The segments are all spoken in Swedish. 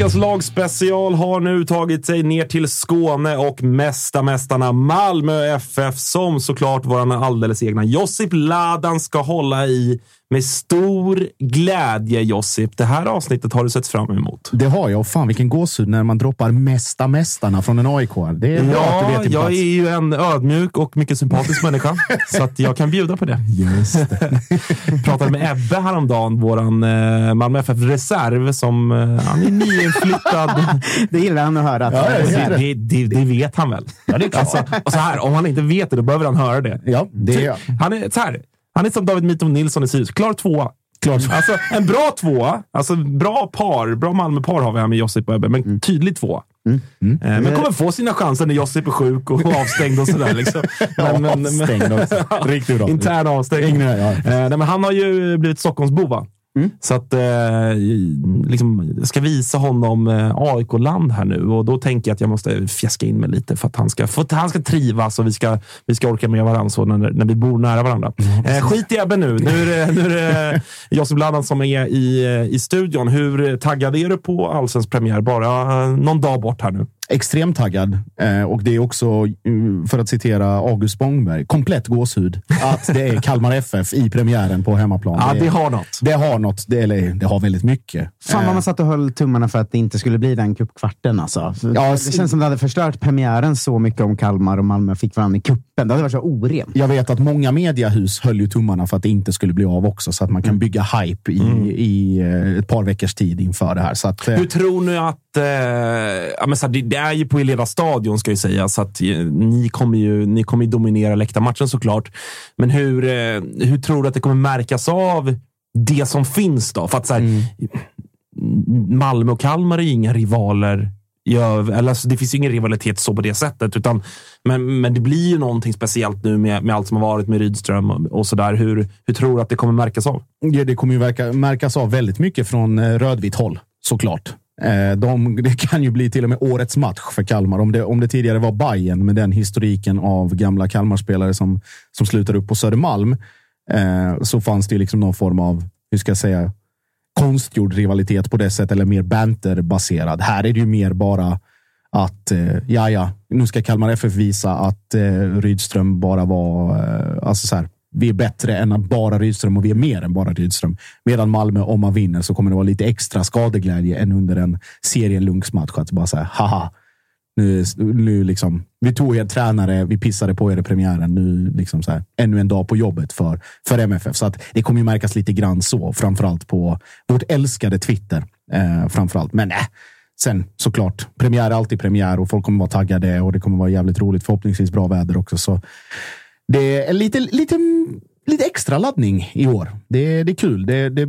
Svenskans lagspecial har nu tagit sig ner till Skåne och mesta mästarna Malmö FF som såklart vår alldeles egna Josip Ladan ska hålla i med stor glädje, Josip. Det här avsnittet har du sett fram emot. Det har jag. Och fan vilken gåshud när man droppar mesta mästarna från en aik Det är bra ja, att du vet jag plats. är ju en ödmjuk och mycket sympatisk människa, så att jag kan bjuda på det. Just det. Pratade med Ebbe häromdagen, våran eh, Malmö FF-reserv, som eh, han är nyinflyttad. det gillar han att höra. Ja, det, det, det, det, vet han väl? Ja, det är klart. Alltså, och så här, om han inte vet det, då behöver han höra det. Ja, det är Han är så här. Han är som David Mitov Nilsson i Sirius. Klar tvåa. Klart. Alltså, en bra tvåa. Alltså, bra par. Bra Malmö-par har vi här med Josip och Ebbe, men mm. tydlig två. Mm. Mm. Eh, men kommer få sina chanser när Josip är sjuk och avstängd och sådär. Liksom. Men, men, avstängd också. Riktigt bra. Intern avstängning. Ja. Eh, men han har ju blivit Stockholmsbo, va? Mm. Så att eh, liksom, jag ska visa honom eh, AIK-land här nu och då tänker jag att jag måste fjäska in mig lite för att han ska, för att han ska trivas och vi ska, vi ska orka med varandra så när, när vi bor nära varandra. Mm. Eh, skit i Ebbe nu. Nu är det, nu är det Josef Bladan som är i, i studion. Hur taggad är du på Allsvensk premiär? Bara eh, någon dag bort här nu extremt taggad. Eh, och det är också, mm, för att citera August Spångberg, komplett gåshud att det är Kalmar FF i premiären på hemmaplan. Ja, det, det har något. Det har något. Det, eller, det har väldigt mycket. Fan vad man satt och höll tummarna för att det inte skulle bli den cupkvarten. Alltså. Ja, det känns som det hade förstört premiären så mycket om Kalmar och Malmö fick varandra i kuppen. Det hade varit så orent. Jag vet att många mediahus höll ju tummarna för att det inte skulle bli av också, så att man kan mm. bygga hype i, mm. i eh, ett par veckors tid inför det här. Så att, eh, Hur tror ni att Eh, ja, men så här, det, det, är ju på Eleda stadion ska jag säga, så att eh, ni kommer ju, ni kommer ju dominera läktarmatchen såklart. Men hur, eh, hur tror du att det kommer märkas av det som finns då? För att så här, mm. Malmö och Kalmar är ju inga rivaler. Eller, alltså, det finns ju ingen rivalitet så på det sättet, utan, men, men det blir ju någonting speciellt nu med, med allt som har varit med Rydström och, och så där. Hur, hur tror du att det kommer märkas av? Ja, det kommer ju verka, märkas av väldigt mycket från rödvitt håll såklart. Eh, de, det kan ju bli till och med årets match för Kalmar. Om det, om det tidigare var Bayern med den historiken av gamla Kalmarspelare som, som slutar upp på Södermalm, eh, så fanns det liksom någon form av, hur ska jag säga, konstgjord rivalitet på det sättet, eller mer banterbaserad. Här är det ju mer bara att eh, ja, ja, nu ska Kalmar FF visa att eh, Rydström bara var, eh, alltså så här, vi är bättre än bara Rydström och vi är mer än bara Rydström. Medan Malmö, om man vinner, så kommer det vara lite extra skadeglädje än under en serielunksmatch. Att bara säga haha, nu, nu liksom, vi tog er tränare, vi pissade på er i premiären. Nu liksom så här, ännu en dag på jobbet för, för MFF. Så att det kommer ju märkas lite grann så, framförallt på vårt älskade Twitter. Eh, framförallt. Men äh, sen såklart, premiär är alltid premiär och folk kommer vara taggade och det kommer vara jävligt roligt. Förhoppningsvis bra väder också. Så det är lite, lite, lite extra laddning i år. Det, det är kul. Det, det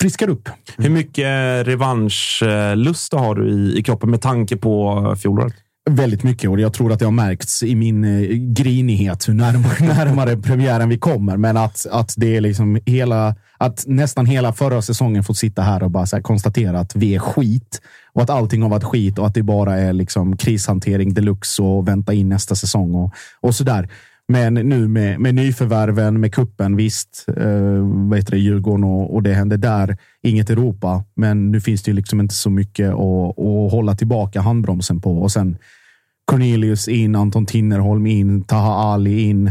friskar upp. Hur mycket revanschlust har du i, i kroppen med tanke på fjolåret? Väldigt mycket och jag tror att det har märkts i min eh, grinighet hur närmare, närmare premiären vi kommer. Men att, att det är liksom hela, att nästan hela förra säsongen fått sitta här och bara konstatera att vi är skit och att allting har varit skit och att det bara är liksom krishantering deluxe och vänta in nästa säsong och, och så där. Men nu med, med nyförvärven, med kuppen visst, eh, vad heter det, Djurgården och, och det hände där. Inget Europa, men nu finns det ju liksom inte så mycket att, att hålla tillbaka handbromsen på. Och sen Cornelius in, Anton Tinnerholm in, Taha Ali in,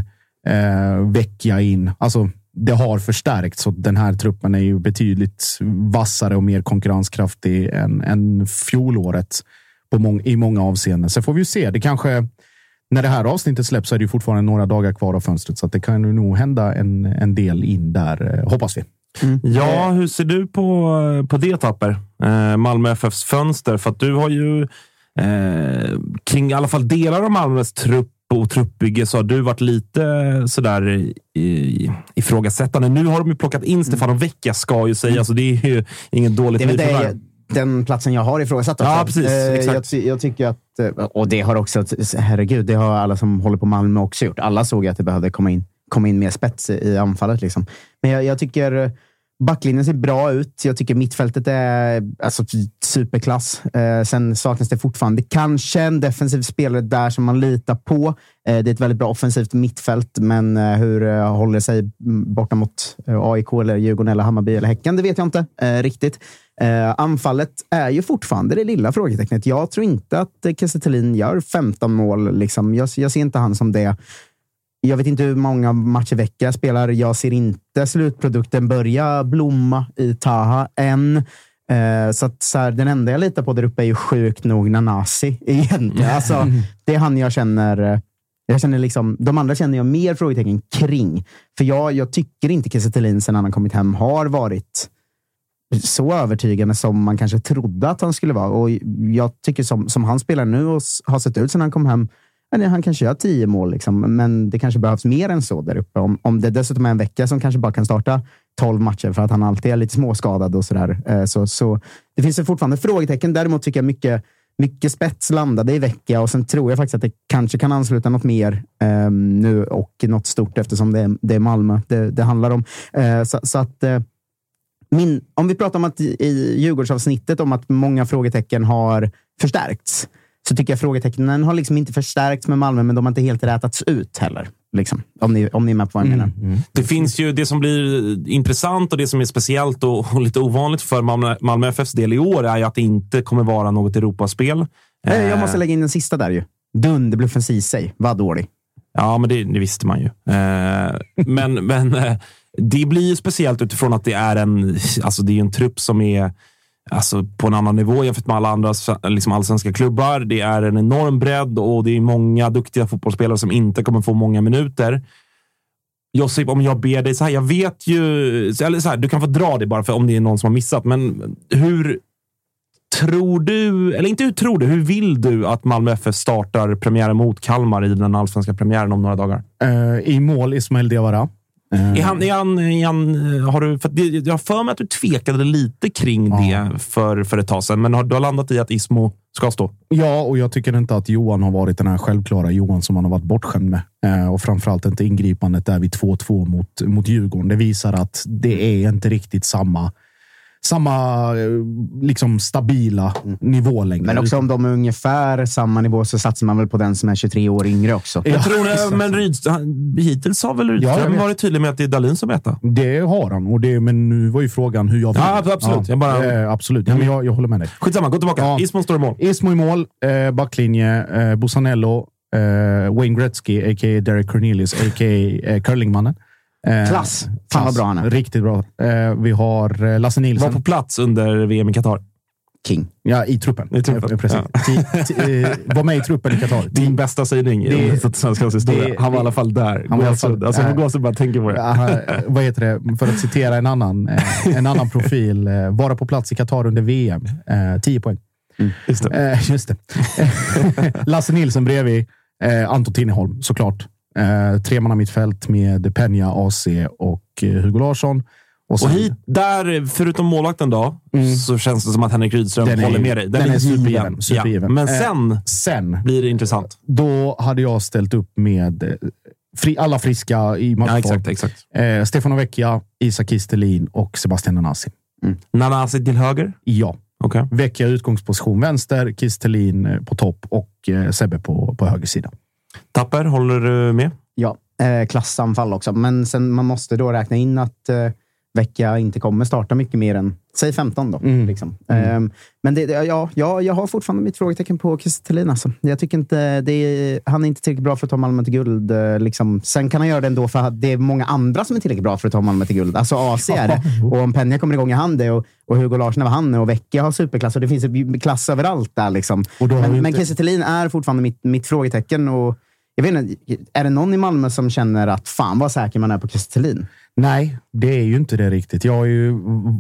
eh, Vecchia in. Alltså, det har förstärkts så den här truppen är ju betydligt vassare och mer konkurrenskraftig än, än fjolåret på mång, i många avseenden. Sen får vi ju se. Det kanske när det här avsnittet släpps så är det ju fortfarande några dagar kvar av fönstret, så det kan ju nog hända en, en del in där, eh, hoppas vi. Mm. Ja, hur ser du på, på det Tapper? Eh, Malmö FFs fönster? För att du har ju eh, kring i alla fall delar av Malmös trupp och truppbygge så har du varit lite sådär i, ifrågasättande. Nu har de ju plockat in Stefano Vecchia, ska ju sägas, så det är ju inget dåligt nyförvärv den platsen jag har ifrågasatt också. Ja, precis. Eh, jag, jag, tycker att, eh, och det har också, herregud, det har alla som håller på Malmö också gjort. Alla såg att det behövde komma in, komma in mer spets i anfallet. Liksom. Men jag, jag tycker backlinjen ser bra ut. Jag tycker mittfältet är alltså, superklass. Eh, sen saknas det fortfarande kanske en defensiv spelare där som man litar på. Eh, det är ett väldigt bra offensivt mittfält, men eh, hur eh, håller det sig borta mot eh, AIK, eller Djurgården, eller Hammarby eller Häcken? Det vet jag inte eh, riktigt. Eh, anfallet är ju fortfarande det lilla frågetecknet. Jag tror inte att Kiese gör 15 mål. Liksom. Jag, jag, ser inte han som det. Jag vet inte hur många matcher vecka spelar. Jag ser inte slutprodukten börja blomma i Taha än. Eh, så att så här, den enda jag litar på där uppe är ju sjukt nog Nanasi. Egentligen. Alltså, det är han jag känner. Eh, jag känner liksom, de andra känner jag mer frågetecken kring. För jag, jag tycker inte Kiese sen han kommit hem har varit så övertygande som man kanske trodde att han skulle vara. Och jag tycker som, som han spelar nu och har sett ut sedan han kom hem, han kanske gör tio mål, liksom, men det kanske behövs mer än så där uppe. Om, om det dessutom är en vecka som kanske bara kan starta tolv matcher för att han alltid är lite småskadad och sådär. Eh, så, så det finns fortfarande frågetecken. Däremot tycker jag mycket, mycket spets landade i vecka och sen tror jag faktiskt att det kanske kan ansluta något mer eh, nu och något stort eftersom det är, det är Malmö det, det handlar om. Eh, så, så, att eh, min, om vi pratar om att i Djurgårdsavsnittet om att många frågetecken har förstärkts, så tycker jag frågetecknen har liksom inte förstärkts med Malmö, men de har inte helt rätats ut heller. Liksom, om, ni, om ni är med på vad jag menar. Mm, mm. Det finns ju det som blir intressant och det som är speciellt och, och lite ovanligt för Malmö, Malmö FFs del i år är ju att det inte kommer vara något Europaspel. Jag måste lägga in den sista där ju. Dunderbluffen Ceesay var dålig. Ja, men det, det, visste man ju. Eh, men men eh, det blir speciellt utifrån att det är en, alltså det är en trupp som är alltså på en annan nivå jämfört med alla andra liksom allsvenska klubbar. Det är en enorm bredd och det är många duktiga fotbollsspelare som inte kommer få många minuter. Josip, om jag ber dig så här. Jag vet ju, eller så här, du kan få dra det bara för om det är någon som har missat, men hur tror du, eller inte hur tror du, hur vill du att Malmö FF startar premiären mot Kalmar i den allsvenska premiären om några dagar? Uh, I mål Ismail Diawara. Är han, är han, är han, har du, för jag har för mig att du tvekade lite kring ja. det för, för ett tag sedan, men har, du har landat i att Ismo ska stå? Ja, och jag tycker inte att Johan har varit den här självklara Johan som han har varit bortskämd med. Eh, och framförallt inte ingripandet där vid 2-2 mot, mot Djurgården. Det visar att det är inte riktigt samma samma eh, liksom stabila nivå längre. Men också om de är ungefär samma nivå så satsar man väl på den som är 23 år yngre också. Jag tror det, men Rydström, hittills har väl Ja, Rydström vet. varit tydlig med att det är Dahlin som etta. Det har han, och det, men nu var ju frågan hur jag vill. Ja, absolut. Jag bara- eh, absolut. Ja, men jag, jag håller med dig. Skitsamma, gå tillbaka. Ja. Ismo står i mål. Ismo i mål, eh, backlinje, eh, Busanello, eh, Wayne Gretzky, a.k.a. Derek Cornelius, a.k.a. Eh, curlingmannen. Eh, Klass. Fan vad bra han är. Riktigt bra. Eh, vi har eh, Lasse Var Nilsson. på plats under VM i Qatar. King. Ja, i truppen. I truppen, Precis. Eh, var med i truppen i Qatar. Din bästa sägning Det- i svenskans historia. det- han var i alla fall där. Han var alla fall-. Alltså, jag får gåshud bara tänker på det. Ja, vad heter det? För att citera en annan, en annan profil. Vara på plats i Qatar under VM. Eh, 10 poäng. Just det. Just det. Lasse Nilsson bredvid. Anton Tinneholm, såklart. Eh, tremanna mittfält med Penja, AC och eh, Hugo Larsson. Och, sen, Och hit, där, förutom målvakten då, så känns det som att Henrik Rydström Den är håller med dig. den är supergiven, given. supergiven. Ja. Men Eh, sen sen, blir det intressant. då hade jag ställt upp med eh, fri, alla friska i Ja, matchform. exakt, exakt. eh, Stefano Vecchia, Isak Kistelin och Sebastian Nanasi. Nanasi till höger? Ja. Okej. Vecchia utgångsposition vänster, Kistelin eh, på topp och eh, Sebbe på, på höger sida. Tapper, håller du med? Ja, eh, klassanfall också. Men sen man måste då räkna in att eh, Vecka inte kommer starta mycket mer än, säg 15 då. Mm. Liksom. Ehm, men det, ja, ja, jag har fortfarande mitt frågetecken på Kristelin. Alltså. Jag tycker inte, det är, han är inte tillräckligt bra för att ta Malmö till guld. eh, Liksom. Sen kan han göra det ändå för att det är många andra som är tillräckligt bra för att ta Malmö till guld. Alltså AC är det. Och om Penja kommer igång är han det. Och, och Hugo Larsson är vad han är. Och Vecchia har superklass. Och det finns klass överallt där. Liksom. Men, inte- men Kiese Thelin är fortfarande mitt, mitt frågetecken. Och jag vet inte, är det någon i Malmö som känner att fan vad säker man är på Kiese Thelin? Nej, det är ju inte det riktigt. Jag har ju mm,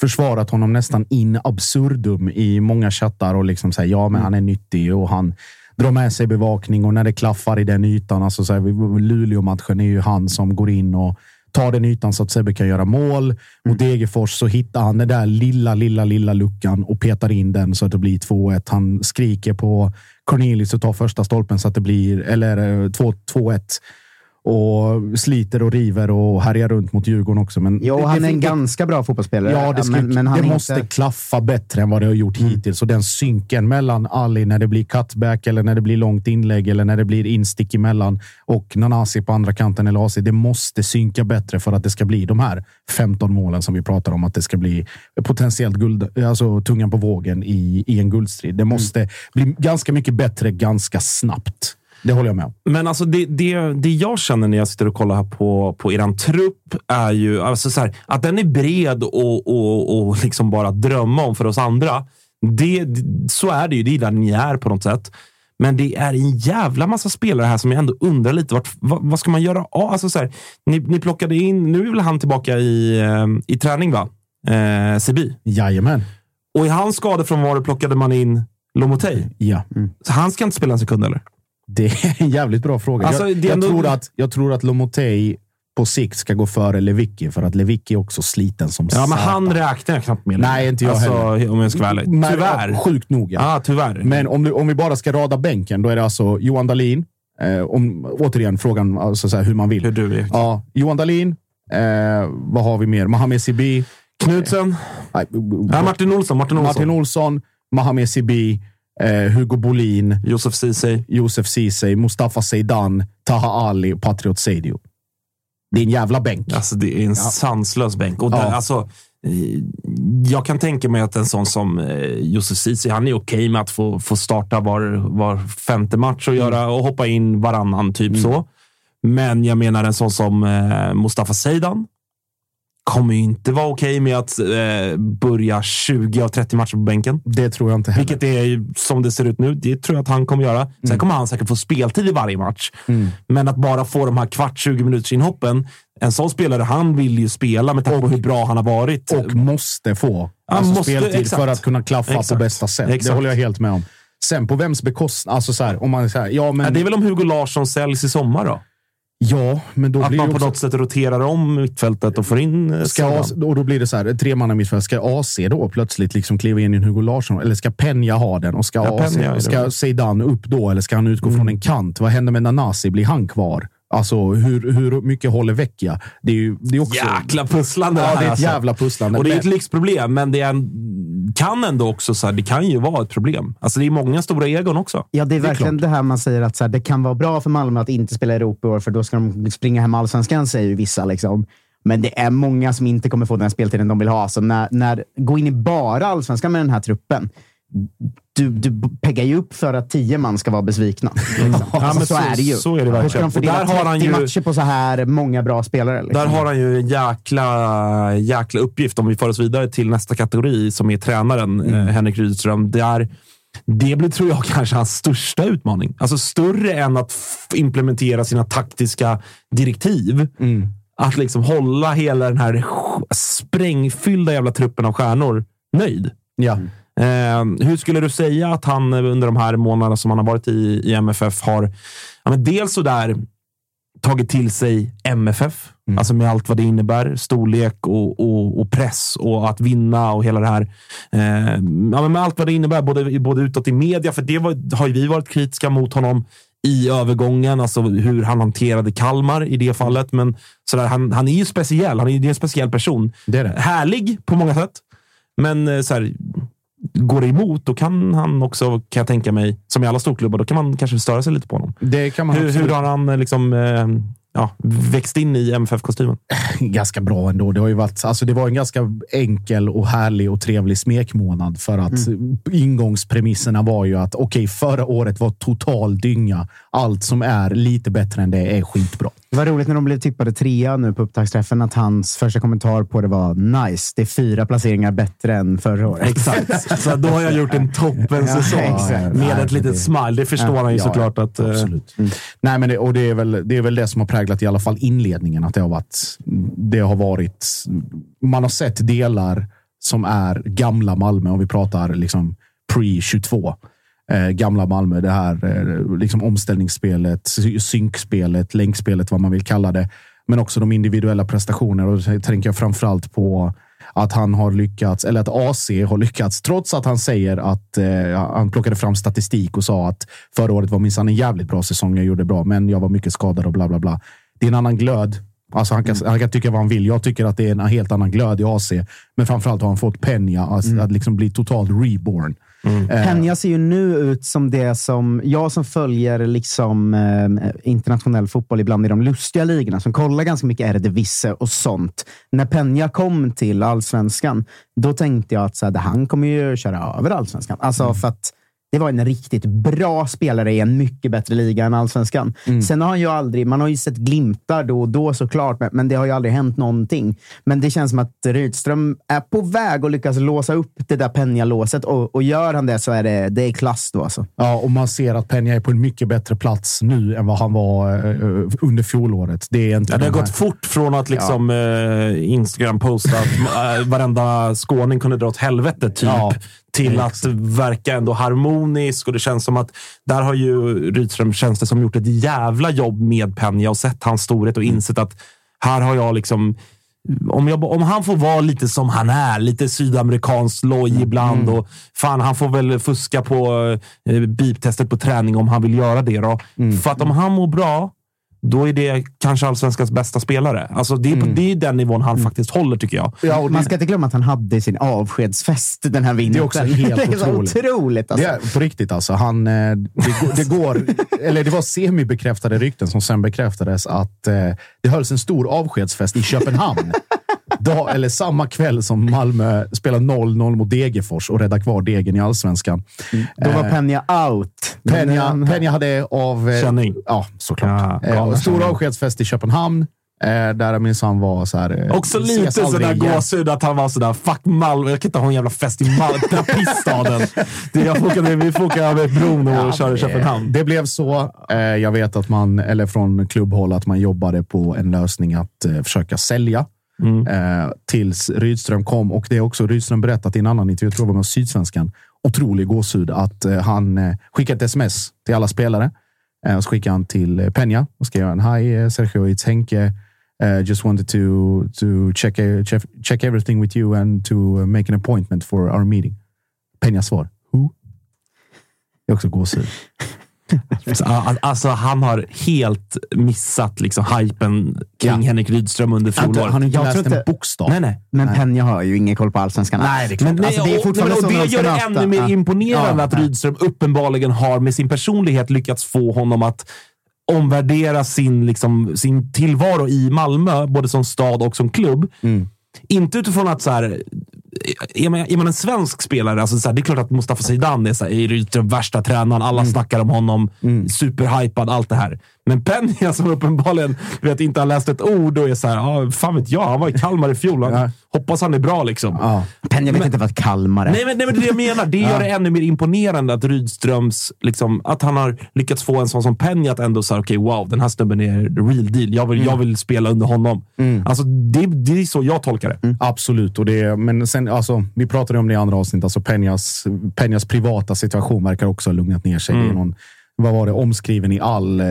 försvarat honom nästan in absurdum i många chattar och liksom säger ja, men han är nyttig och han drar med sig bevakning och när det klaffar i den ytan. Alltså så här, Luleå-matchen är ju han som går in och tar den ytan så att Sebbe kan göra mål. Mot Degerfors så hittar han den där lilla, lilla, lilla luckan och petar in den så att det blir 2-1. Han skriker på Cornelius och ta första stolpen så att det blir, eller eh, 2 2-1 och sliter och river och härjar runt mot Djurgården också. Men Jo, det- han det- är en ganska bra fotbollsspelare. Ja, det, ska, men, men han det måste inte... Mm. klaffa bättre än vad det har gjort hittills. Och den synken mellan Ali när det blir cutback eller när det blir långt inlägg eller när det blir instick emellan och Nanasi på andra kanten eller AC. Det måste synka bättre för att det ska bli de här 15 målen som vi pratar om. Att det ska bli potentiellt guld, alltså tungan på vågen i, i en guldstrid. Det måste bli ganska mycket bättre ganska snabbt. Det håller jag med om. Men alltså det, det, det jag känner när jag sitter och kollar här på, på eran trupp är ju alltså så här, att den är bred och, och, och liksom bara drömma om för oss andra. Det, så är det ju. Det är där ni är på något sätt. Men det är en jävla massa spelare här som jag ändå undrar lite. Vart, vad, vad ska man göra? Alltså så här, ni, ni plockade in, nu är väl han tillbaka i, eh, i träning va? Eh, Sebi. Jajamän. Och i hans skadefrånvaro plockade man in Lomotey. Ja. Så han ska inte spela en sekund eller? Det är en jävligt bra fråga. Alltså, jag, jag, tror att, jag tror att Lomotey på sikt ska gå före Lewicki, för att Lewicki är också sliten som Ja, men han räknar jag knappt med. Nej, inte jag alltså, heller. Om jag ska vara ärlig. Tyvärr. Sjukt nog, ja. Ja, tyvärr. Men om, du, om vi bara ska rada bänken, då är det alltså Johan Dahlin. Eh, om, återigen frågan alltså, så här, hur man vill. Hur du är. Ja, Johan Dahlin. Eh, vad har vi mer? Mohamed Sibi. Knutsen. Nej, Ja, Martin Olsson. Martin Olsson. Martin Olsson. Mohamed Sibi. Eh, Hugo Bolin. Josef Ceesay. Josef Ceesay. Mustafa Zeidan. Taha Ali. Patriot Seidio. Det är en jävla bänk. Alltså, det är en sanslös bänk. Och där, Ja. alltså, eh, jag kan tänka mig att en sån som eh, Josef Ceesay, han är okej med att få, få starta var, var femte match och, göra, och hoppa in varannan, typ så. Men jag menar en sån som Mustafa Zeidan kommer ju inte vara okej med att eh, börja 20 av 30 matcher på bänken. Det tror jag inte heller. Vilket är som det ser ut nu. Det tror jag att han kommer göra. Sen Mm. kommer han säkert få speltid i varje match. Men att bara få de här kvart, 20 minuters inhoppen. En sån spelare, han vill ju spela med tanke på hur bra han har varit. och måste få Han alltså måste- speltid exakt. för att kunna klaffa på Exakt. bästa sätt. Exakt. Det håller jag helt med om. Sen på vems bekostnad? Alltså så här, om man säger ja, men, Ja, det är väl om Hugo Larsson säljs i sommar då? Ja, men då Att blir man på också, något sätt roterar om mittfältet och får in eh, Ska. AC, och då blir det så här, tre man mittfält. Ska AC då plötsligt liksom kliva in i en Hugo Larsson? Eller ska Penja ha den? Och ska, Ja, AC, det. ska Zeidan upp då? Eller ska han utgå från en kant? Vad händer med Nanasi? Blir han kvar? Alltså hur, hur mycket håller Vecchia? Det är ju det är också... Jäkla pusslande Ja, det är ett alltså. jävla pusslande. Och det är ett lyxproblem, men det är en, kan ändå också, så här, det kan ju vara ett problem. Alltså det är många stora egon också. Ja, det är Det är verkligen det här man säger att så här, det kan vara bra för Malmö att inte spela Europa i år, för då ska de springa hem allsvenskan, säger ju vissa. Liksom. Men det är många som inte kommer få den speltiden de vill ha. Så när, när, gå in i bara allsvenskan med den här truppen. Du, du peggar ju upp för att tio man ska vara besvikna. Liksom. Ja, alltså, så, så- är det ju. så är det Då ska verkligen. de fördela Och där har han 30 ju- matcher på så här många bra spelare. Liksom. Där har han ju en jäkla, jäkla uppgift om vi för oss vidare till nästa kategori som är tränaren eh, Henrik Rydström. Där, det blir, tror jag, kanske hans största utmaning. Alltså större än att implementera sina taktiska direktiv. Att liksom hålla hela den här sprängfyllda jävla truppen av stjärnor nöjd. Ja. Eh, hur skulle du säga att han eh, under de här månaderna som han har varit i, i MFF har ja, men dels så där tagit till sig MFF, alltså med allt vad det innebär. Storlek och, och, och press och att vinna och hela det här. Eh, ja, men med allt vad det innebär, både, både utåt i media, för det var, har ju vi varit kritiska mot honom i övergången, alltså hur han hanterade Kalmar i det fallet. Men sådär, han, han är ju speciell. Han är, det är en speciell person. Det är det. Härlig på många sätt, men eh, så här, går emot, då kan han också, kan jag tänka mig, som i alla storklubbar, då kan man kanske störa sig lite på honom. Det kan man Hur, hur har han eh, liksom, eh, ja, växt in i MFF-kostymen? ganska bra ändå. Det, har ju varit, alltså det var en ganska enkel och härlig och trevlig smekmånad för att ingångspremisserna var ju att okej, förra året var total dynga. Allt som är lite bättre än det är skitbra. Det var roligt när de blev tippade trea nu på upptaktsträffen att hans första kommentar på det var nice. Det är fyra placeringar bättre än förra året. Exakt. Så då har jag gjort en toppen Ja, säsong exakt. med Nej, ett litet det- smile. Det förstår han ju Ja, såklart. att, eh, Absolut. Nej, men det, och det, är väl, det är väl det som har präglat i alla fall inledningen. Att det har varit... Det har varit man har sett delar som är gamla Malmö, om vi pratar liksom pre-22. Eh, gamla Malmö, det här eh, liksom omställningsspelet, synkspelet, länkspelet, vad man vill kalla det. Men också de individuella prestationerna. Och då tänker jag framförallt på att han har lyckats, eller att AC har lyckats, trots att han säger att eh, han plockade fram statistik och sa att förra året var minsann en jävligt bra säsong. Jag gjorde bra, men jag var mycket skadad och bla bla bla. Det är en annan glöd. Alltså han, kan, han kan tycka vad han vill. Jag tycker att det är en helt annan glöd i AC. Men framförallt har han fått Peña alltså, att liksom bli totalt reborn. Eh, Peña ser ju nu ut som det som jag som följer liksom, eh, internationell fotboll ibland i de lustiga ligorna, som kollar ganska mycket Eredivisie och sånt. När Peña kom till allsvenskan, då tänkte jag att så här, han kommer ju köra över allsvenskan. Alltså för att det var en riktigt bra spelare i en mycket bättre liga än allsvenskan. Sen har han ju aldrig, man har ju sett glimtar då och då såklart, men, men det har ju aldrig hänt någonting. Men det känns som att Rydström är på väg att lyckas låsa upp det där Peña-låset och, och gör han det så är det, det är klass då alltså. Ja, och man ser att Peña är på en mycket bättre plats nu än vad han var eh, under fjolåret. Det är inte Ja, det har gått fort från att liksom, eh, Instagram posta att eh, varenda skåning kunde dra åt helvete, typ, Ja, till att verka ändå harmonisk. Och det känns som att där har ju Rydström, känns det som, gjort ett jävla jobb med Peña och sett hans storhet och insett att här har jag liksom om, jag, om han får vara lite som han är, lite sydamerikansk loj ibland och fan, han får väl fuska på eh, beep-testet på träning om han vill göra det. Då. För att om han mår bra, då är det kanske allsvenskans bästa spelare. Alltså det, är på, det är den nivån han faktiskt håller, tycker jag. Ja, Man ska inte glömma att han hade sin avskedsfest den här vintern. Det är också helt det är otroligt. otroligt alltså. Det är på riktigt alltså. Han, eh, det, går- det går, eller det var semi-bekräftade rykten som sen bekräftades att eh, det hölls en stor avskedsfest i Köpenhamn. Dag, eller samma kväll som Malmö spelar 0-0 mot Degerfors och räddar kvar degen i allsvenskan. Då var Peña out. Men Peña, han- Peña hade av... eh, Känning. Ja, såklart. Ja, eh, stor avskedsfest i Köpenhamn. Eh, där minsann var så här... eh, Också lite sådär gåshud att han var sådär, fuck Malmö, jag kan inte ha en jävla fest i Malmö, den här pissstaden. Det, jag får åka, vi får åka över bron och köra i Köpenhamn. Det blev så. Eh, jag vet att man, eller från klubbhåll, att man jobbade på en lösning att eh, försöka sälja. Eh, tills Rydström kom. Och det är också Rydström berättat i en annan intervju, jag tror det var med Sydsvenskan. Otrolig gåshud att eh, han eh, skickade ett sms till alla spelare. Eh, och så skickade han till eh, Peña och skrev han Hi eh, Sergio, it's Henke. Uh, just wanted to to check, check check everything with you and to make an appointment for our meeting. Peñas svar. Who? Det är också gåshud. Alltså, han har helt missat liksom, hypen kring Ja. Henrik Rydström under fjolåret. han har inte Jag läst tror en inte- bokstav. Nej, nej. Men Penja har ju ingen koll på allsvenskan alls. Nej, det är klart. Men, Alltså, nej, det är och, fortfarande och så när det de gör det möta. ännu mer Ja. imponerande Ja, att. Rydström uppenbarligen har med sin personlighet lyckats få honom att omvärdera sin, liksom, sin tillvaro i Malmö, både som stad och som klubb. Mm. Inte utifrån att så här, är, man, är man en svensk spelare, alltså så här, det är klart att Mustafa Zidane är, så här, är Rydström värsta tränaren. Alla Mm. snackar om honom. Superhypad, allt det här. Men Penja som uppenbarligen vet, inte har läst ett ord och är så här, ah, fan vet jag, han var i Kalmar i fjol. Han, Ja. Hoppas han är bra liksom. Ja. Penja vet Men- inte vad Kalmar är. Nej men, nej, men det är det jag menar. Det gör det ännu mer imponerande att Rydströms, liksom, att han har lyckats få en sån som Penja att ändå säga okej, wow, den här snubben är the real deal. Jag vill, jag vill spela under honom. Alltså, det, det är så jag tolkar det. Absolut. Och det, men sen, alltså, vi pratade om det i andra avsnitt. Alltså Penjas, Penjas privata situation verkar också ha lugnat ner sig. Det är någon, vad var det, omskriven i all, eh,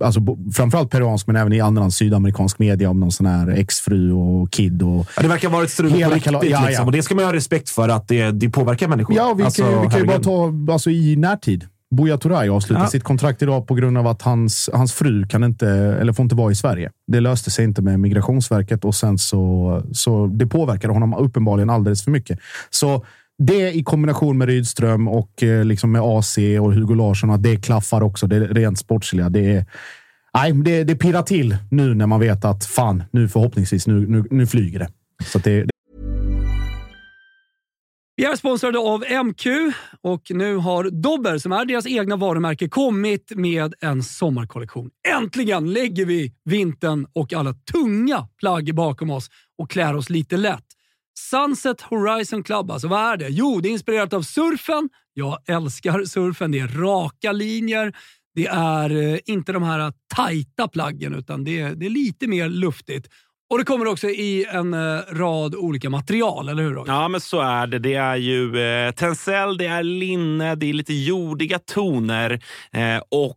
alltså, framförallt peruansk, men även i annan sydamerikansk media om någon sån här exfru och kid. Och, Ja, det verkar vara ett strul på riktigt. ja, ja. Liksom. Och det ska man ha respekt för, att det, det påverkar människor. ja, vi Alltså, kan, vi kan ju bara ta alltså, i närtid. Buya Turay avslutar Ja. sitt kontrakt idag på grund av att hans, hans fru kan inte, eller får inte vara i Sverige. Det löste sig inte med Migrationsverket och sen så, så det påverkade honom uppenbarligen alldeles för mycket. Så det i kombination med Rydström och eh, liksom med AC och Hugo Larsson, att det klaffar också. Det rent sportsliga. Det är, nej, det, det pirrar till nu när man vet att fan, nu förhoppningsvis, nu, nu, nu flyger det. Så att det, Vi är sponsrade av MQ och nu har Dobber, som är deras egna varumärke, kommit med en sommarkollektion. Äntligen lägger vi vintern och alla tunga plagg bakom oss och klär oss lite lätt. Sunset Horizon Club, alltså vad är det? Jo, det är inspirerat av surfen. Jag älskar surfen. Det är raka linjer. Det är eh, inte de här tajta plaggen, utan det är, det är lite mer luftigt. Och det kommer också i en eh, rad olika material, eller hur Roger? Ja, men så är det. Det är ju eh, tencel, det är linne, det är lite jordiga toner eh, och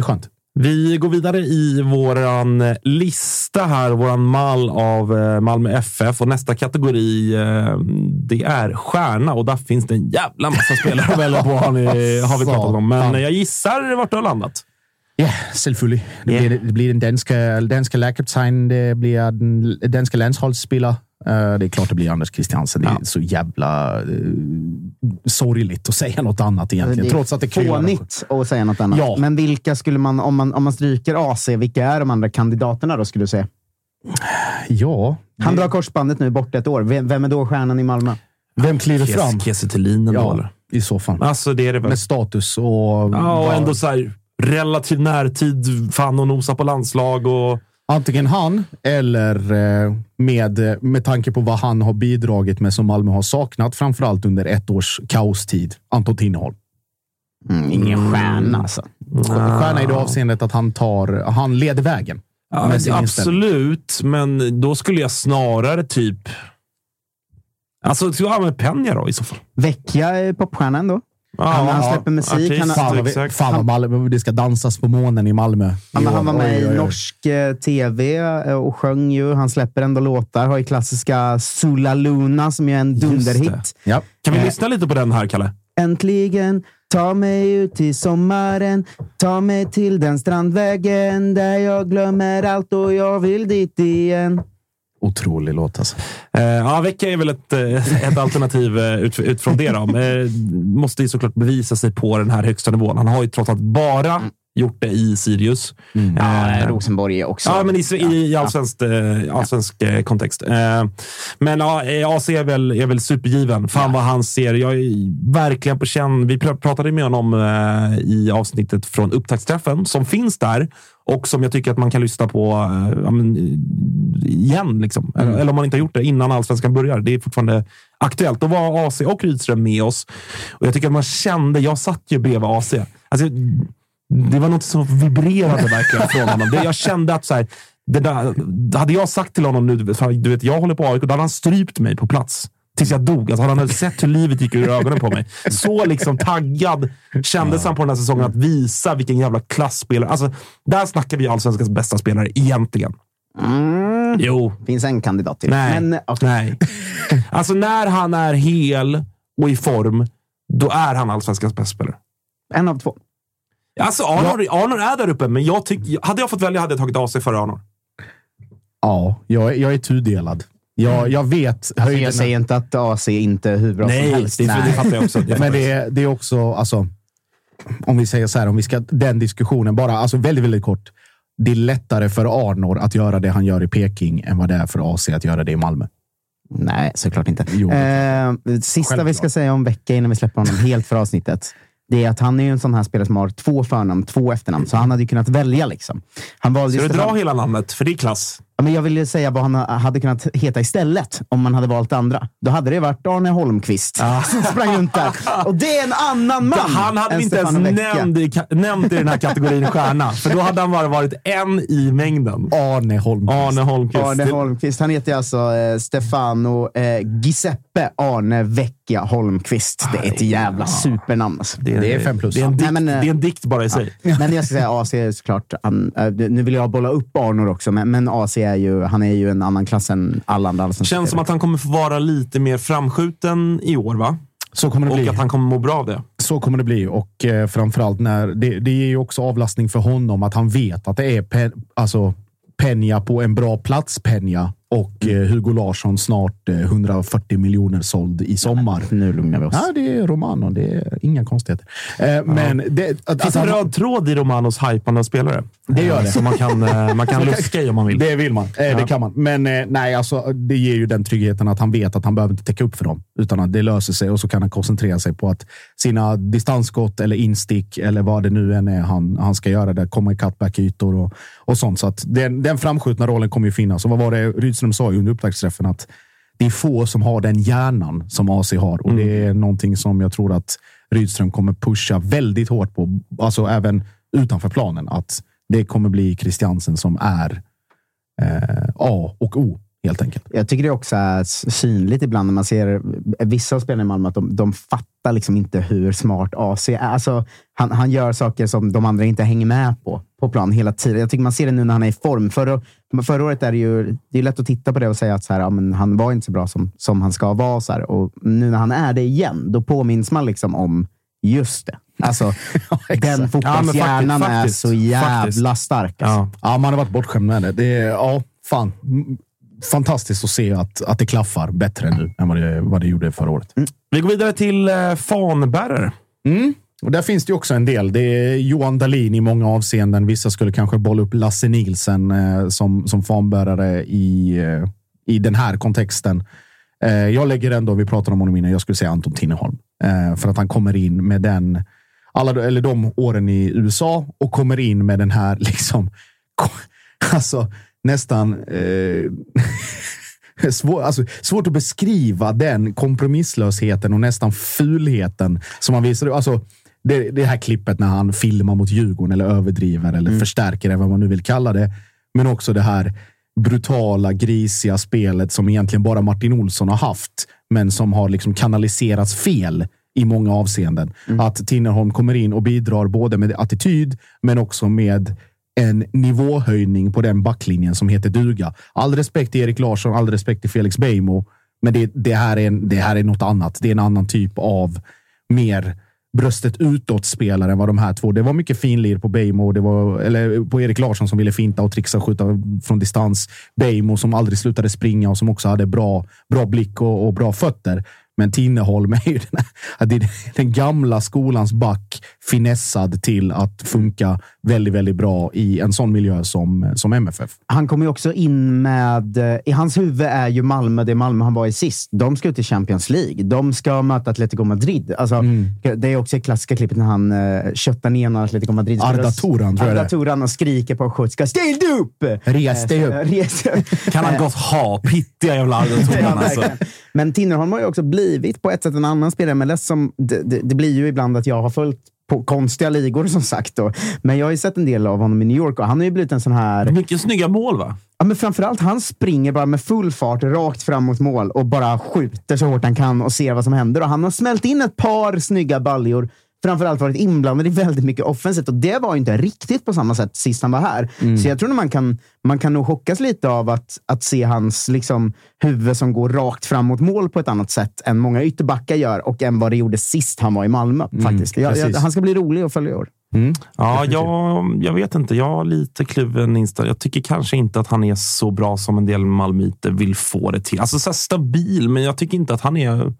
Det är skönt. Vi går vidare i våran lista här, våran mall av eh, Malmö FF och nästa kategori eh, det är stjärna och där finns det en jävla massa spelare att välja på har, ni, har vi pratat om. Men jag gissar vart du har landat. Ja, selvfølgelig. Det, Ja. bliver, det bliver den danske, danske lagkaptajn, det bliver den danske landsholdsspiller. Uh, det är klart det blir Anders Christiansen. Det är så jävla uh, sorgligt att säga något annat egentligen. Det är trots att det kryar. fånigt att säga något annat. Ja. Men vilka skulle man, om man, om man stryker AC, vilka är de andra kandidaterna då, skulle du säga? Ja. Han drar korsbandet nu bort ett år. Vem, vem är då stjärnan i Malmö? Vem kliver fram? Kiese Ja, eller? i så fall. Alltså, det är det väl. Med status och... Ja, och ändå så här relativ närtid. Fan och nosa på landslag och... Antingen han eller eh, med, med tanke på vad han har bidragit med som Malmö har saknat, framförallt under ett års kaostid. Anton Tinnerholm. Mm, ingen stjärna alltså. Stjärna i det avseendet att han, tar, han leder vägen. Ja, absolut, men då skulle jag snarare typ... Alltså, ska jag med Peña då i så fall? Vecchia är popstjärna ändå. Ja, han, han släpper musik. artist, Han, Fan exakt. fan vad Malmö, det ska dansas på månen i Malmö. Men han var med Oj, oj, i oj. norsk eh, tv eh, och sjöng ju. Han släpper ändå låtar. Har ju klassiska Sula Luna som är en dunderhit. Ja. Kan vi Eh. lyssna lite på den här, Kalle? Äntligen, ta mig ut till sommaren. Ta mig till den strandvägen där jag glömmer allt och jag vill dit igen. Otrolig låt alltså. Eh, ja, Vecka är väl ett, eh, ett alternativ eh, ut, utifrån det. Då. Eh, måste ju såklart bevisa sig på den här högsta nivån. Han har ju trots allt bara gjort det i Sirius. Ja, Eh, Rosenborg är också... Ja, men i, i, i allsvensk, eh, allsvensk eh, kontext. Eh, men ja, AC är väl, är väl supergiven. Fan vad han ser. Jag är verkligen på känn. Vi pr- pratade med honom eh, i avsnittet från upptaktsträffen som finns där och som jag tycker att man kan lyssna på eh, ja, men, eh, igen. Liksom. Eller, eller om man inte har gjort det innan allsvenskan börjar. Det är fortfarande aktuellt. Då var AC och Rydström med oss och jag tycker att man kände. Jag satt ju bredvid AC. Alltså, det var något som vibrerade verkligen från honom. Det, jag kände att så här, det där, hade jag sagt till honom nu, du vet, jag håller på AIK, då hade han strypt mig på plats. Tills jag dog. Alltså, han hade sett hur livet gick ur ögonen på mig. Så liksom taggad kändes han på den här säsongen att visa vilken jävla klassspelare. Alltså, där snackar vi allsvenskans bästa spelare egentligen. Mm. Jo. finns en kandidat till. Nej. Men, okej. Nej. Alltså när han är hel och i form, då är han allsvenskans bästa spelare. En av två. Alltså Arnor, Arnor är där uppe, men jag tyck, hade jag fått välja hade jag tagit AC före Arnor. Ja, jag, är- jag är tudelad. Jag, jag vet Alltså, höjden- jag säger inte att AC inte är hur bra Nej, som helst. det, det fattar jag också. Det Men det det är också, alltså, om vi säger så här, om vi ska den diskussionen bara, alltså väldigt, väldigt kort. Det är lättare för Arnor att göra det han gör i Peking än vad det är för AC att göra det i Malmö. Nej, såklart inte. Jo. Eh, sista Självklart. vi ska säga om Vecka innan vi släpper honom helt för avsnittet. Det är att han är ju en sån här spelare som har två förnamn, två efternamn. Så han hade ju kunnat välja. liksom. Han valde Ska du dra hela namnet? För det är klass. Ja, men jag vill ju säga vad han hade kunnat heta istället om man hade valt det andra. Då hade det varit Arne Holmqvist som sprang runt där. Och det är en annan man Han hade än inte ens Stefan nämnt i, nämnt i den här kategorin stjärna. För då hade han bara varit en i mängden. Arne Holmqvist. Arne Holmqvist. Arne Det- Holmqvist. Han heter alltså eh, Stefano eh, Giuseppe Arne Vecchia Holmqvist. Det är ett jävla supernamn. Alltså. Det är fem plus. Det är en dikt, Nej, men, eh, det är en dikt bara i sig. Men jag ska säga AC är såklart, han, eh, nu vill jag bolla upp Arnor också, men, men AC är ju, han är ju en annan klass än alla andra. allsvenska Känns som att han kommer få vara lite mer framskjuten i år, va? Så kommer det Och bli. att han kommer må bra av det. så kommer det bli och eh, framförallt när det, det ger ju också avlastning för honom att han vet att det är pe, alltså, Peña på en bra plats Peña och eh, Hugo Larsson snart eh, 140 miljoner såld i sommar. Nu lugnar vi oss. Ja, det är Romano. Det är inga konstigheter. Eh, Men det, att, Det finns en röd tråd i Romanos hypande av spelare. Det gör Eh, det. Som man kan, eh, man kan luska i om man vill. Det vill man. Eh, Ja. Det kan man. Men eh, nej, alltså, det ger ju den tryggheten att han vet att han behöver inte täcka upp för dem. Utan att det löser sig och så kan han koncentrera sig på att sina distansskott eller instick eller vad det nu än är han, han ska göra. Där komma i cutback-ytor och, och sånt. Så att den, den framskjutna rollen kommer ju finnas. Och vad var det Rydström sa ju under upptaktsträffen? Att det är få som har den hjärnan som AC har. Och det är någonting som jag tror att Rydström kommer pusha väldigt hårt på. Alltså även utanför planen. Att det kommer bli Christiansen som är eh, A och O helt enkelt. Jag tycker det också är synligt ibland när man ser vissa av spelarna i Malmö att de, de fattar liksom inte hur smart AC är. Alltså, han, han gör saker som de andra inte hänger med på på plan hela tiden. Jag tycker man ser det nu när han är i form. Förra, förra året är det ju det är lätt att titta på det och säga att så här, ja, men han var inte så bra som, som han ska vara. Så här. Och nu när han är det igen, då påminns man liksom om just det. Alltså, den fotbollshjärnan är faktiskt, så jävla faktiskt. stark. Alltså. Ja. Ja, man har varit bortskämd med det. det är, ja, fan. Mm, Fantastiskt att se att, att det klaffar bättre nu än vad det, vad det gjorde förra året. Vi går vidare till eh, fanbärare. Mm. Och där finns det också en del. Det är Johan Dahlin i många avseenden. Vissa skulle kanske bolla upp Lasse Nielsen eh, som, som fanbärare i, eh, i den här kontexten. Eh, jag lägger ändå, vi pratade om honom innan, jag skulle säga Anton Tinnerholm. Eh, för att han kommer in med den, alla, eller de åren i USA och kommer in med den här, liksom, alltså nästan eh, Svår, alltså, svårt att beskriva den kompromisslösheten och nästan fulheten som han visar. Alltså, det, det här klippet när han filmar mot Djurgården eller överdriver eller förstärker det, vad man nu vill kalla det. Men också det här brutala, grisiga spelet som egentligen bara Martin Olsson har haft, men som har liksom kanaliserats fel i många avseenden. Att Tinnerholm kommer in och bidrar både med attityd, men också med en nivåhöjning på den backlinjen som heter duga. All respekt till Erik Larsson, all respekt till Felix Beijmo, men det, det, här är en, det här är något annat. Det är en annan typ av mer bröstet utåt-spelare än vad de här två. Det var mycket finlir på Beijmo, det var, eller på Erik Larsson som ville finta och trixa och skjuta från distans. Beijmo som aldrig slutade springa och som också hade bra, bra blick och, och bra fötter. Men Tinneholm är ju den, här, den gamla skolans back finessad till att funka väldigt, väldigt bra i en sån miljö som, som MFF. Han kommer ju också in med... eh, I hans huvud är ju Malmö det Malmö han var i sist. De ska ut i Champions League. De ska möta Atletico Madrid. Alltså, Mm. Det är också det klassiska klippet när han uh, köttar ner när Atletico Madrid Arda Turan, tror jag. Arda Turan och skriker på Schutska. Ställ dig upp! Res dig Eh, upp. Kan han gott ha. Pittiga jävla Ja, argentiner alltså. Men Tinnerholm har ju också blivit på ett sätt en annan spelare MLS. Som, det, det, det blir ju ibland att jag har följt på konstiga ligor som sagt. Då. Men jag har ju sett en del av honom i New York och han har ju blivit en sån här... Mycket snygga mål va? Ja, men framförallt, han springer bara med full fart rakt fram mot mål och bara skjuter så hårt han kan och ser vad som händer. Och han har smält in ett par snygga baljor. Framförallt varit inblandad i väldigt mycket offensivt och det var ju inte riktigt på samma sätt sist han var här. Så jag tror att man kan, man kan nog chockas lite av att, att se hans liksom, huvud som går rakt fram mot mål på ett annat sätt än många ytterbackar gör och än vad det gjorde sist han var i Malmö. faktiskt. Jag, jag, han ska bli rolig att följa i år. Ja, jag, jag vet inte. Jag har lite kluven inställning. Jag tycker kanske inte att han är så bra som en del malmöiter vill få det till. Alltså så här stabil, men jag tycker inte att han är...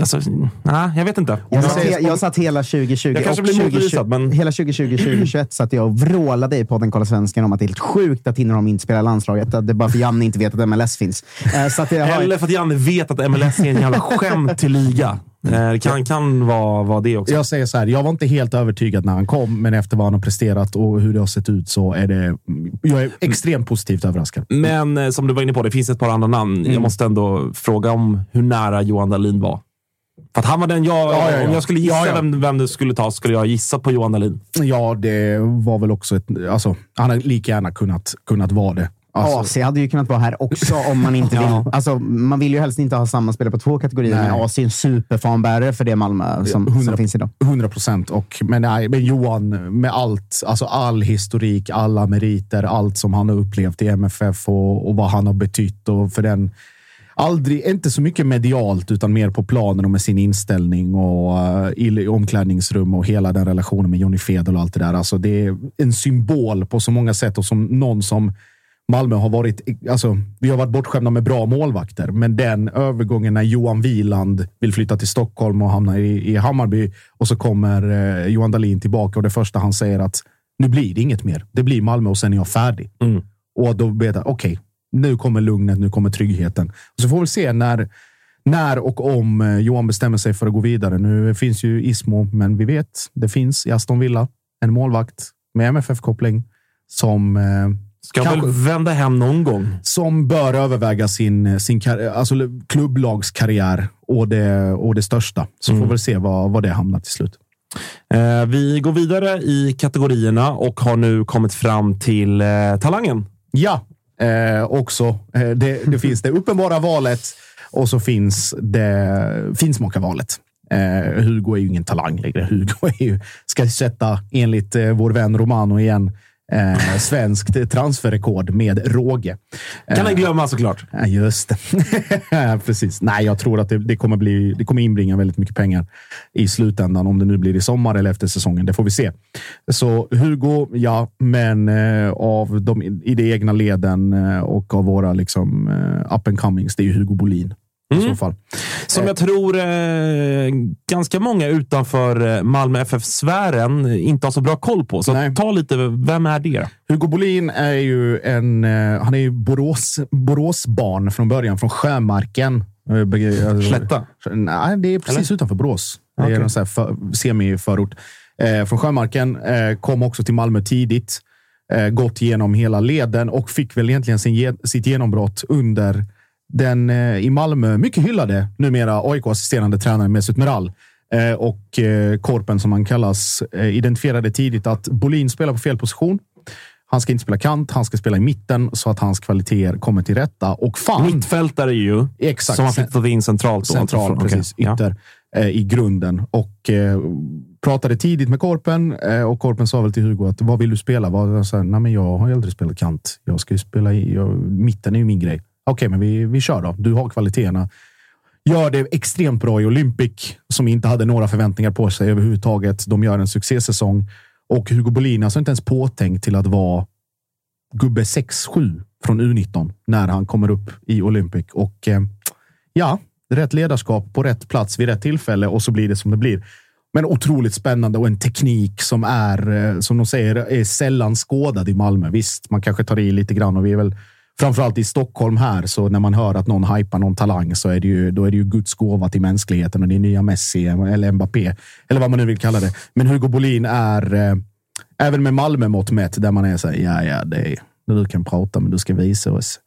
Alltså, nej, jag vet inte. Jag, satt, he- jag satt hela 2020 Jag kanske och blir 2020 motbevisad, men- hela 2020 2021 satt jag och vrålade i podden Kolla Svensken om att det är helt sjukt att Tinnerholm inte spelar landslaget. Att det är bara för Janne inte vet att MLS finns. Eh, Så att jag har, Eller för att Janne vet att MLS är en jävla skämt till liga. Eh, Det kan, kan vara, vara det också. Jag säger så här, jag var inte helt övertygad när han kom, men efter vad han har presterat och hur det har sett ut så är det... Jag är extremt positivt överraskad. Men eh, som du var inne på, det finns ett par andra namn. Mm. Jag måste ändå fråga om hur nära Johan Dahlin var. För att han var den jag... Ja, ja, ja. Om jag skulle gissa Ja, ja. Vem, vem du skulle ta, skulle jag gissa på Johan Dahlin. Ja, det var väl också ett... Alltså, han hade lika gärna kunnat, kunnat vara det. Alltså, AC hade ju kunnat vara här också om man inte vill. Ja. Alltså, man vill ju helst inte ha samma spelare på två kategorier, Nej. men AC är en superfanbärare för det Malmö som, som 100 finns idag. 100 procent. Men, nej, men Johan, med allt, alltså all historik, alla meriter, allt som han har upplevt i MFF och, och vad han har betytt och för den aldrig, inte så mycket medialt, utan mer på planen och med sin inställning och uh, i omklädningsrum och hela den relationen med Johnny Fedel och allt det där. Alltså, det är en symbol på så många sätt och som någon som Malmö har varit, alltså, vi har varit bortskämda med bra målvakter, men den övergången när Johan Wieland vill flytta till Stockholm och hamna i, i Hammarby och så kommer eh, Johan Dahlin tillbaka och det första han säger att nu blir det inget mer. Det blir Malmö och sen är jag färdig. Mm. Och då vet jag, okej, nu kommer lugnet, nu kommer tryggheten. Och så får vi se när, när och om eh, Johan bestämmer sig för att gå vidare. Nu finns ju Ismo, men vi vet, det finns i Aston Villa en målvakt med MFF-koppling som eh, Ska Kanske- väl vända hem någon gång. som bör överväga sin, sin kar- alltså klubblagskarriär och det, och det största. Så får vi se vad, vad det hamnar till slut. Eh, vi går vidare i kategorierna och har nu kommit fram till eh, talangen. Ja, eh, också. Eh, det, det finns det uppenbara valet och så finns det finsmakarvalet. Eh, Hugo är ju ingen talang längre. Hugo är ju, ska sätta, enligt eh, vår vän Romano igen, eh, svenskt transferrekord med råge. Kan han glömma såklart. Ja, just det. Precis. Nej, jag tror att det, det, kommer bli, det kommer inbringa väldigt mycket pengar i slutändan. Om det nu blir i sommar eller efter säsongen, det får vi se. Så Hugo, ja, men eh, av de i de egna leden eh, och av våra liksom, eh, up and comings, det är Hugo Bolin i så fall. Som jag tror eh, ganska många utanför eh, Malmö FF-sfären inte har så bra koll på. Så Nej. ta lite, vem är det? Hugo Bolin är ju en, eh, han är ju Borås, Boråsbarn från början, från Sjömarken. Eh, alltså- Slätta? Nej, det är precis utanför Borås. Det är Okej. en sån för, semiförort. Eh, från Sjömarken. Eh, kom också till Malmö tidigt. Eh, gått igenom hela leden och fick väl egentligen sin, sitt genombrott under den eh, i Malmö mycket hyllade, numera AIK-assisterande tränaren Mesut Meral. Eh, och eh, Korpen, som han kallas, identifierade tidigt att Bolin spelar på fel position. Han ska inte spela kant, han ska spela i mitten så att hans kvaliteter kommer till rätta. Och fan, Mittfältare ju, Exakt. som har flyttat in centralt. Då. Central, Okej, precis. ja. Ytter eh, i grunden. Och eh, pratade tidigt med Korpen och Korpen sa väl till Hugo att vad vill du spela? Vad, jag sa, Nej, men jag har aldrig spelat kant. Jag ska ju spela i, jag, mitten är ju min grej. Okej, men vi, vi kör då. Du har kvaliteterna. Gör det extremt bra i Olympic, som inte hade några förväntningar på sig överhuvudtaget. De gör en succésäsong och Hugo Bolin är alltså inte ens påtänkt till att vara gubbe 6-7 från U19 när han kommer upp i Olympic. Och eh, ja, rätt ledarskap på rätt plats vid rätt tillfälle och så blir det som det blir. Men otroligt spännande och en teknik som är, eh, som de säger, är sällan skådad i Malmö. Visst, man kanske tar i lite grann och vi är väl framförallt i Stockholm här, så när man hör att någon hypar någon talang så är det ju, då är det ju Guds gåva till mänskligheten och det är nya Messi eller Mbappé eller vad man nu vill kalla det. Men Hugo Bolin är, eh, även med Malmö-mått mätt, där man är så här, ja, ja, det är, du kan prata, men du ska visa oss.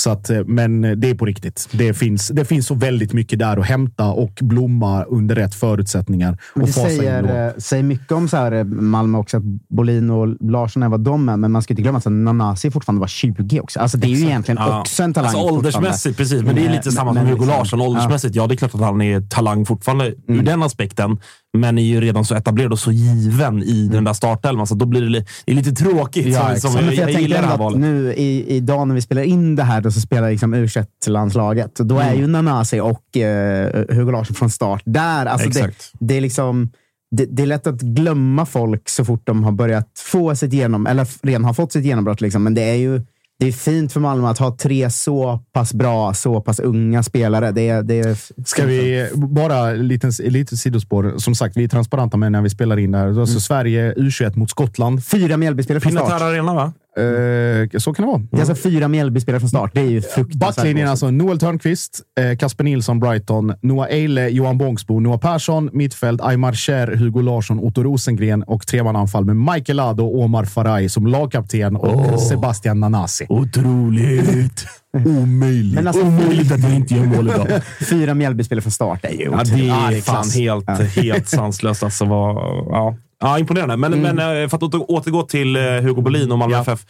Så att, eh, men det är på riktigt. Det finns, det finns så väldigt mycket där att hämta och blomma under rätt förutsättningar. Men och det säger, eh, säger mycket om så här, eh, Malmö också, att Bolin och Larsson är vad de är, men man ska inte glömma att Nanasi fortfarande var 20 också. Alltså, det är ju egentligen Ja. också en talang. Alltså åldersmässigt, precis. Men det är lite samma men- som Hugo men Larsson. liksom, Åldersmässigt, ja. det är klart att han är talang fortfarande ur Mm. den aspekten. Men är ju redan så etablerad och så given i den där startelvan. Så då blir det, det är lite tråkigt. Ja, som, som jag, jag, jag, gillar det här valet. nu i, idag när vi spelar in det här, då så spelar liksom U21-landslaget. Då är ju Nanasi och eh, Hugo Larsson från start där. Alltså det, det, är liksom, det, det är lätt att glömma folk så fort de har börjat få sitt genom, eller redan har fått sitt genombrott. Liksom. Men det är ju det är fint för Malmö att ha tre så pass bra, så pass unga spelare. Det är, det är Ska vi bara lite, lite sidospår. Som sagt, vi är transparenta med när vi spelar in det här. Alltså Mm. Sverige U21 mot Skottland. Fyra Mjällbyspelare från start. Arena, va? Eh, så kan det vara. Det är alltså fyra Mjällbyspelare från start. Det är ju fruktansvärt. Backlinjen alltså Noel Törnqvist, eh, Kasper Nilsson, Brighton, Noah Eile, Johan Bångsbo, Noah Persson, mittfält, Aymar Cher, Hugo Larsson, Otto Rosengren och tremananfall med Michael Ado och Omar Faraj som lagkapten och Sebastian Nanasi. Otroligt! Omöjligt. Men alltså, Omöjligt att jag inte gör mål idag. Fyra Mjällbyspelare från start är ju Ja, det Ja, är fan helt, Ja. helt sanslöst. Alltså, vad, ja. Ja, imponerande. Men, Mm. men eh, för att åter- återgå till eh, Hugo Bolin och Malmö FF.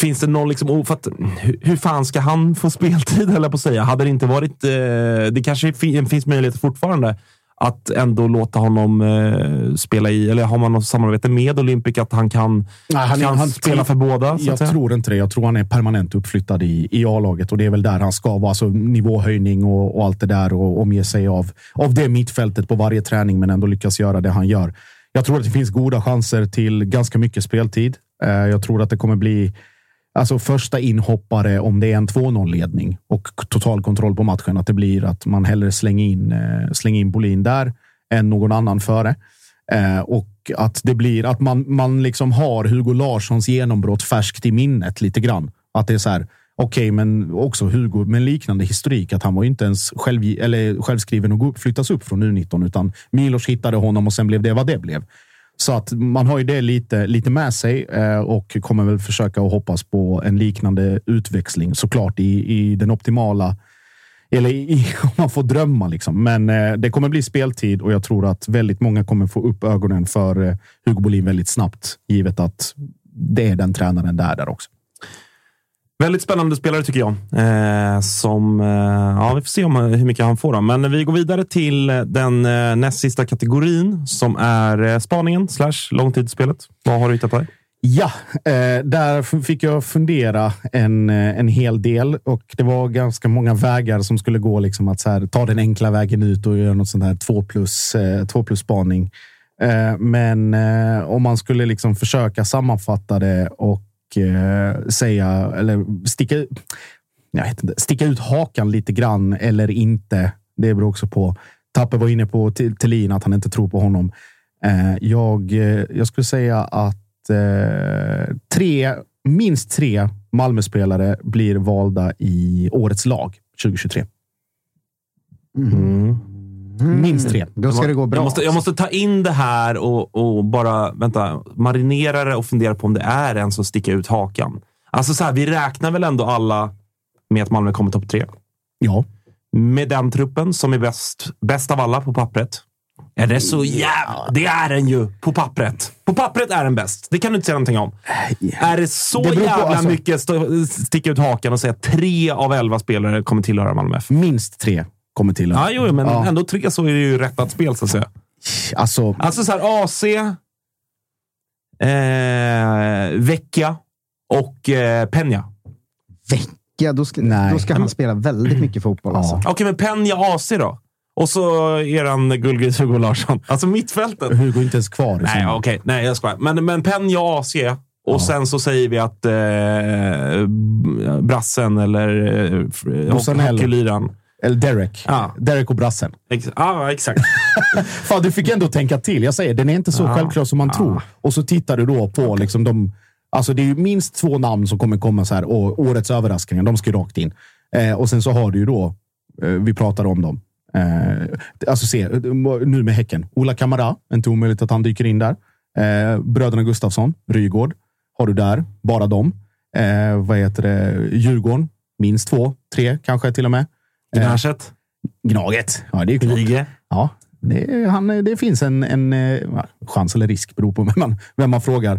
Finns det någon... Liksom, för att, hur, fan ska han få speltid, jag på att säga. Hade det inte varit... Eh, det kanske fin- finns möjlighet fortfarande att ändå låta honom eh, spela i, eller har man något samarbete med Olympic, att han kan, Nej, han, kan han, spela för båda? Jag tror inte det. Jag tror han är permanent uppflyttad i, i A-laget och det är väl där han ska vara. Alltså nivåhöjning och, och allt det där och omge sig av, av det mittfältet på varje träning, men ändå lyckas göra det han gör. Jag tror att det finns goda chanser till ganska mycket speltid. Eh, jag tror att det kommer bli alltså första inhoppare om det är en 2-0-ledning och total kontroll på matchen. Att det blir att man hellre slänger in, eh, slänger in Bolin där än någon annan före. Eh, och att det blir att man, man liksom har Hugo Larssons genombrott färskt i minnet lite grann. Att det är så här, okej, men också Hugo med en liknande historik. Att han var ju inte ens själv, eller självskriven och flyttas upp från U19, utan Milos hittade honom och sen blev det vad det blev. Så att man har ju det lite, lite med sig eh, och kommer väl försöka och hoppas på en liknande utväxling såklart i, i den optimala eller i, om man får drömma. Liksom. Men eh, det kommer bli speltid och jag tror att väldigt många kommer få upp ögonen för eh, Hugo Bolin väldigt snabbt, givet att det är den tränaren där, där också. Väldigt spännande spelare tycker jag. Eh, som, eh, ja, vi får se om, eh, hur mycket han får. Då. Men vi går vidare till eh, den eh, näst sista kategorin som är eh, spaningen slash långtidsspelet. Vad har du hittat där? Ja, eh, där fick jag fundera en, eh, en hel del och det var ganska många vägar som skulle gå. Liksom att så här, ta den enkla vägen ut och göra något sånt här två plus, eh, två plus spaning. Eh, men eh, om man skulle liksom försöka sammanfatta det och eh, säga eller sticka, ut- jag vet inte, sticka ut hakan lite grann eller inte. Det beror också på. Tappe var inne på Thelin att han inte tror på honom. Eh, jag, eh, jag skulle säga att eh, tre, minst tre Malmöspelare blir valda i årets lag 2023. Minst tre. Då ska det gå bra. Jag måste, jag måste ta in det här och, och bara vänta, marinera det och fundera på om det är en som sticker ut hakan. Alltså så här, vi räknar väl ändå alla med att Malmö kommer topp tre? Ja. Med den truppen som är bäst, bäst av alla på pappret. Är det så jävla... Det är den ju på pappret. På pappret är den bäst. Det kan du inte säga någonting om. Är det så Det jävla alltså- mycket stå, sticka ut hakan och säga att tre av elva spelare kommer tillhöra Malmö FF? Minst tre kommer till. Ja, jo, men Ja. ändå tre så är det ju rättat spel så att säga. Alltså, Alltså så här AC, eh, Vecchia och eh, Peña. Vecka, då ska, Nej. då ska han spela väldigt mycket fotboll. Alltså. Okej, men Peña AC då? Och så eran guldgris Hugo Larsson. Alltså mittfältet. Hugo är inte ens kvar. i Nej, okej. Nej, jag skojar. Men, men Peña AC och sen så säger vi att eh, Brassen eller eh, Rosanello. Eller Derek. Ja. Derek och brassen. Ex- Ja, exakt. Fan, du fick ändå tänka till. Jag säger, den är inte så Ja. självklar som man Ja. tror. Och så tittar du då på liksom de... Alltså det är ju minst två namn som kommer komma så här. Och årets överraskningar, de ska ju rakt in. Eh, och sen så har du ju då, eh, vi pratade om dem. Eh, alltså se, nu med Häcken. Ola Kamara, inte omöjligt att han dyker in där. Eh, bröderna Gustafsson, Rygård har du där. Bara dem. Eh, vad heter det? Djurgården, minst två, tre kanske till och med. Eh, Gnaget. Gnaget, ja det är klart. Ja, det, han, det finns en, en eh, chans eller risk, beror på vem man, vem man frågar.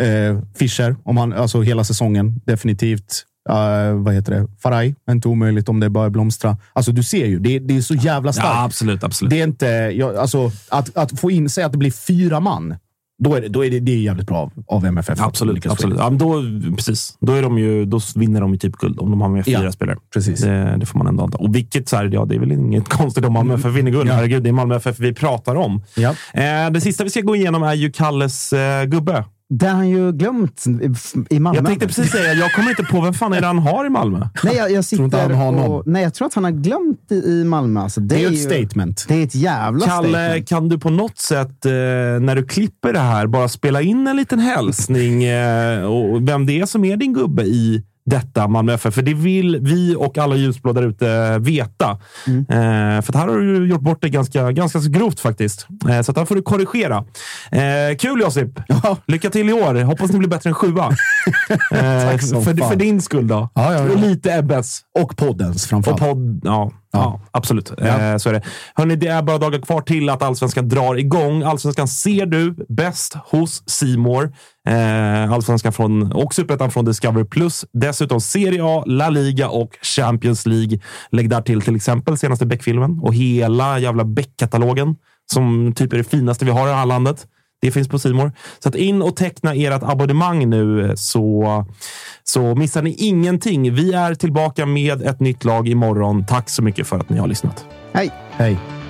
Eh, Fischer, om han, alltså hela säsongen, definitivt. Uh, vad heter det? Faraj, inte omöjligt om det börjar blomstra. Alltså, du ser ju, det, det är så jävla starkt. Ja, absolut. absolut. Det är inte, jag, alltså, att, att få in, säga att det blir fyra man, då är det, då är det, det är jävligt bra av, av MFF. Absolut. absolut. Ja, då, precis. Då, är de ju, då vinner de ju typ guld om de har med fyra Ja, spelare. precis. Det, det får man ändå anta. Och vilket, så här, ja, det är väl inget konstigt om Malmö FF vinner guld. Ja. Herregud, det är Malmö FF vi pratar om. Ja. Eh, det sista vi ska gå igenom är ju Kalles eh, gubbe. Det har han ju glömt i Malmö. Jag tänkte precis säga, jag kommer inte på vem fan är det han har i Malmö. Nej, jag, jag Tror sitter han har någon. och... Nej, jag tror att han har glömt i, i Malmö. Alltså, det, Det är ju ett statement. Det är ett jävla Kalle, statement. kan du på något sätt, eh, när du klipper det här, bara spela in en liten hälsning eh, och vem det är som är din gubbe i detta Malmö FF? För det vill vi och alla ljusblå där ute veta. Eh, för här har du gjort bort det ganska, ganska grovt faktiskt. Eh, så att här får du korrigera. Eh, kul Josip! Ja. Lycka till i år. Hoppas ni blir bättre än sjua. Eh, för, för din skull då. Ja, ja. Och lite Ebbes. Och poddens Och framförallt. podd, ja. Ja, absolut. Ja. Eh, så är det. Hörrni, det är bara dagar kvar till att Allsvenskan drar igång. Allsvenskan ser du bäst hos Simor. Eh, Allsvenskan från, och Superettan från Discovery+. Plus. Dessutom Serie A, La Liga och Champions League. Lägg där till till exempel senaste Beck-filmen och hela jävla Beck-katalogen som typ är det finaste vi har i det här landet. Det finns på Simor. Så att in och teckna ert abonnemang nu så, så missar ni ingenting. Vi är tillbaka med ett nytt lag imorgon. Tack så mycket för att ni har lyssnat. Hej! Hej!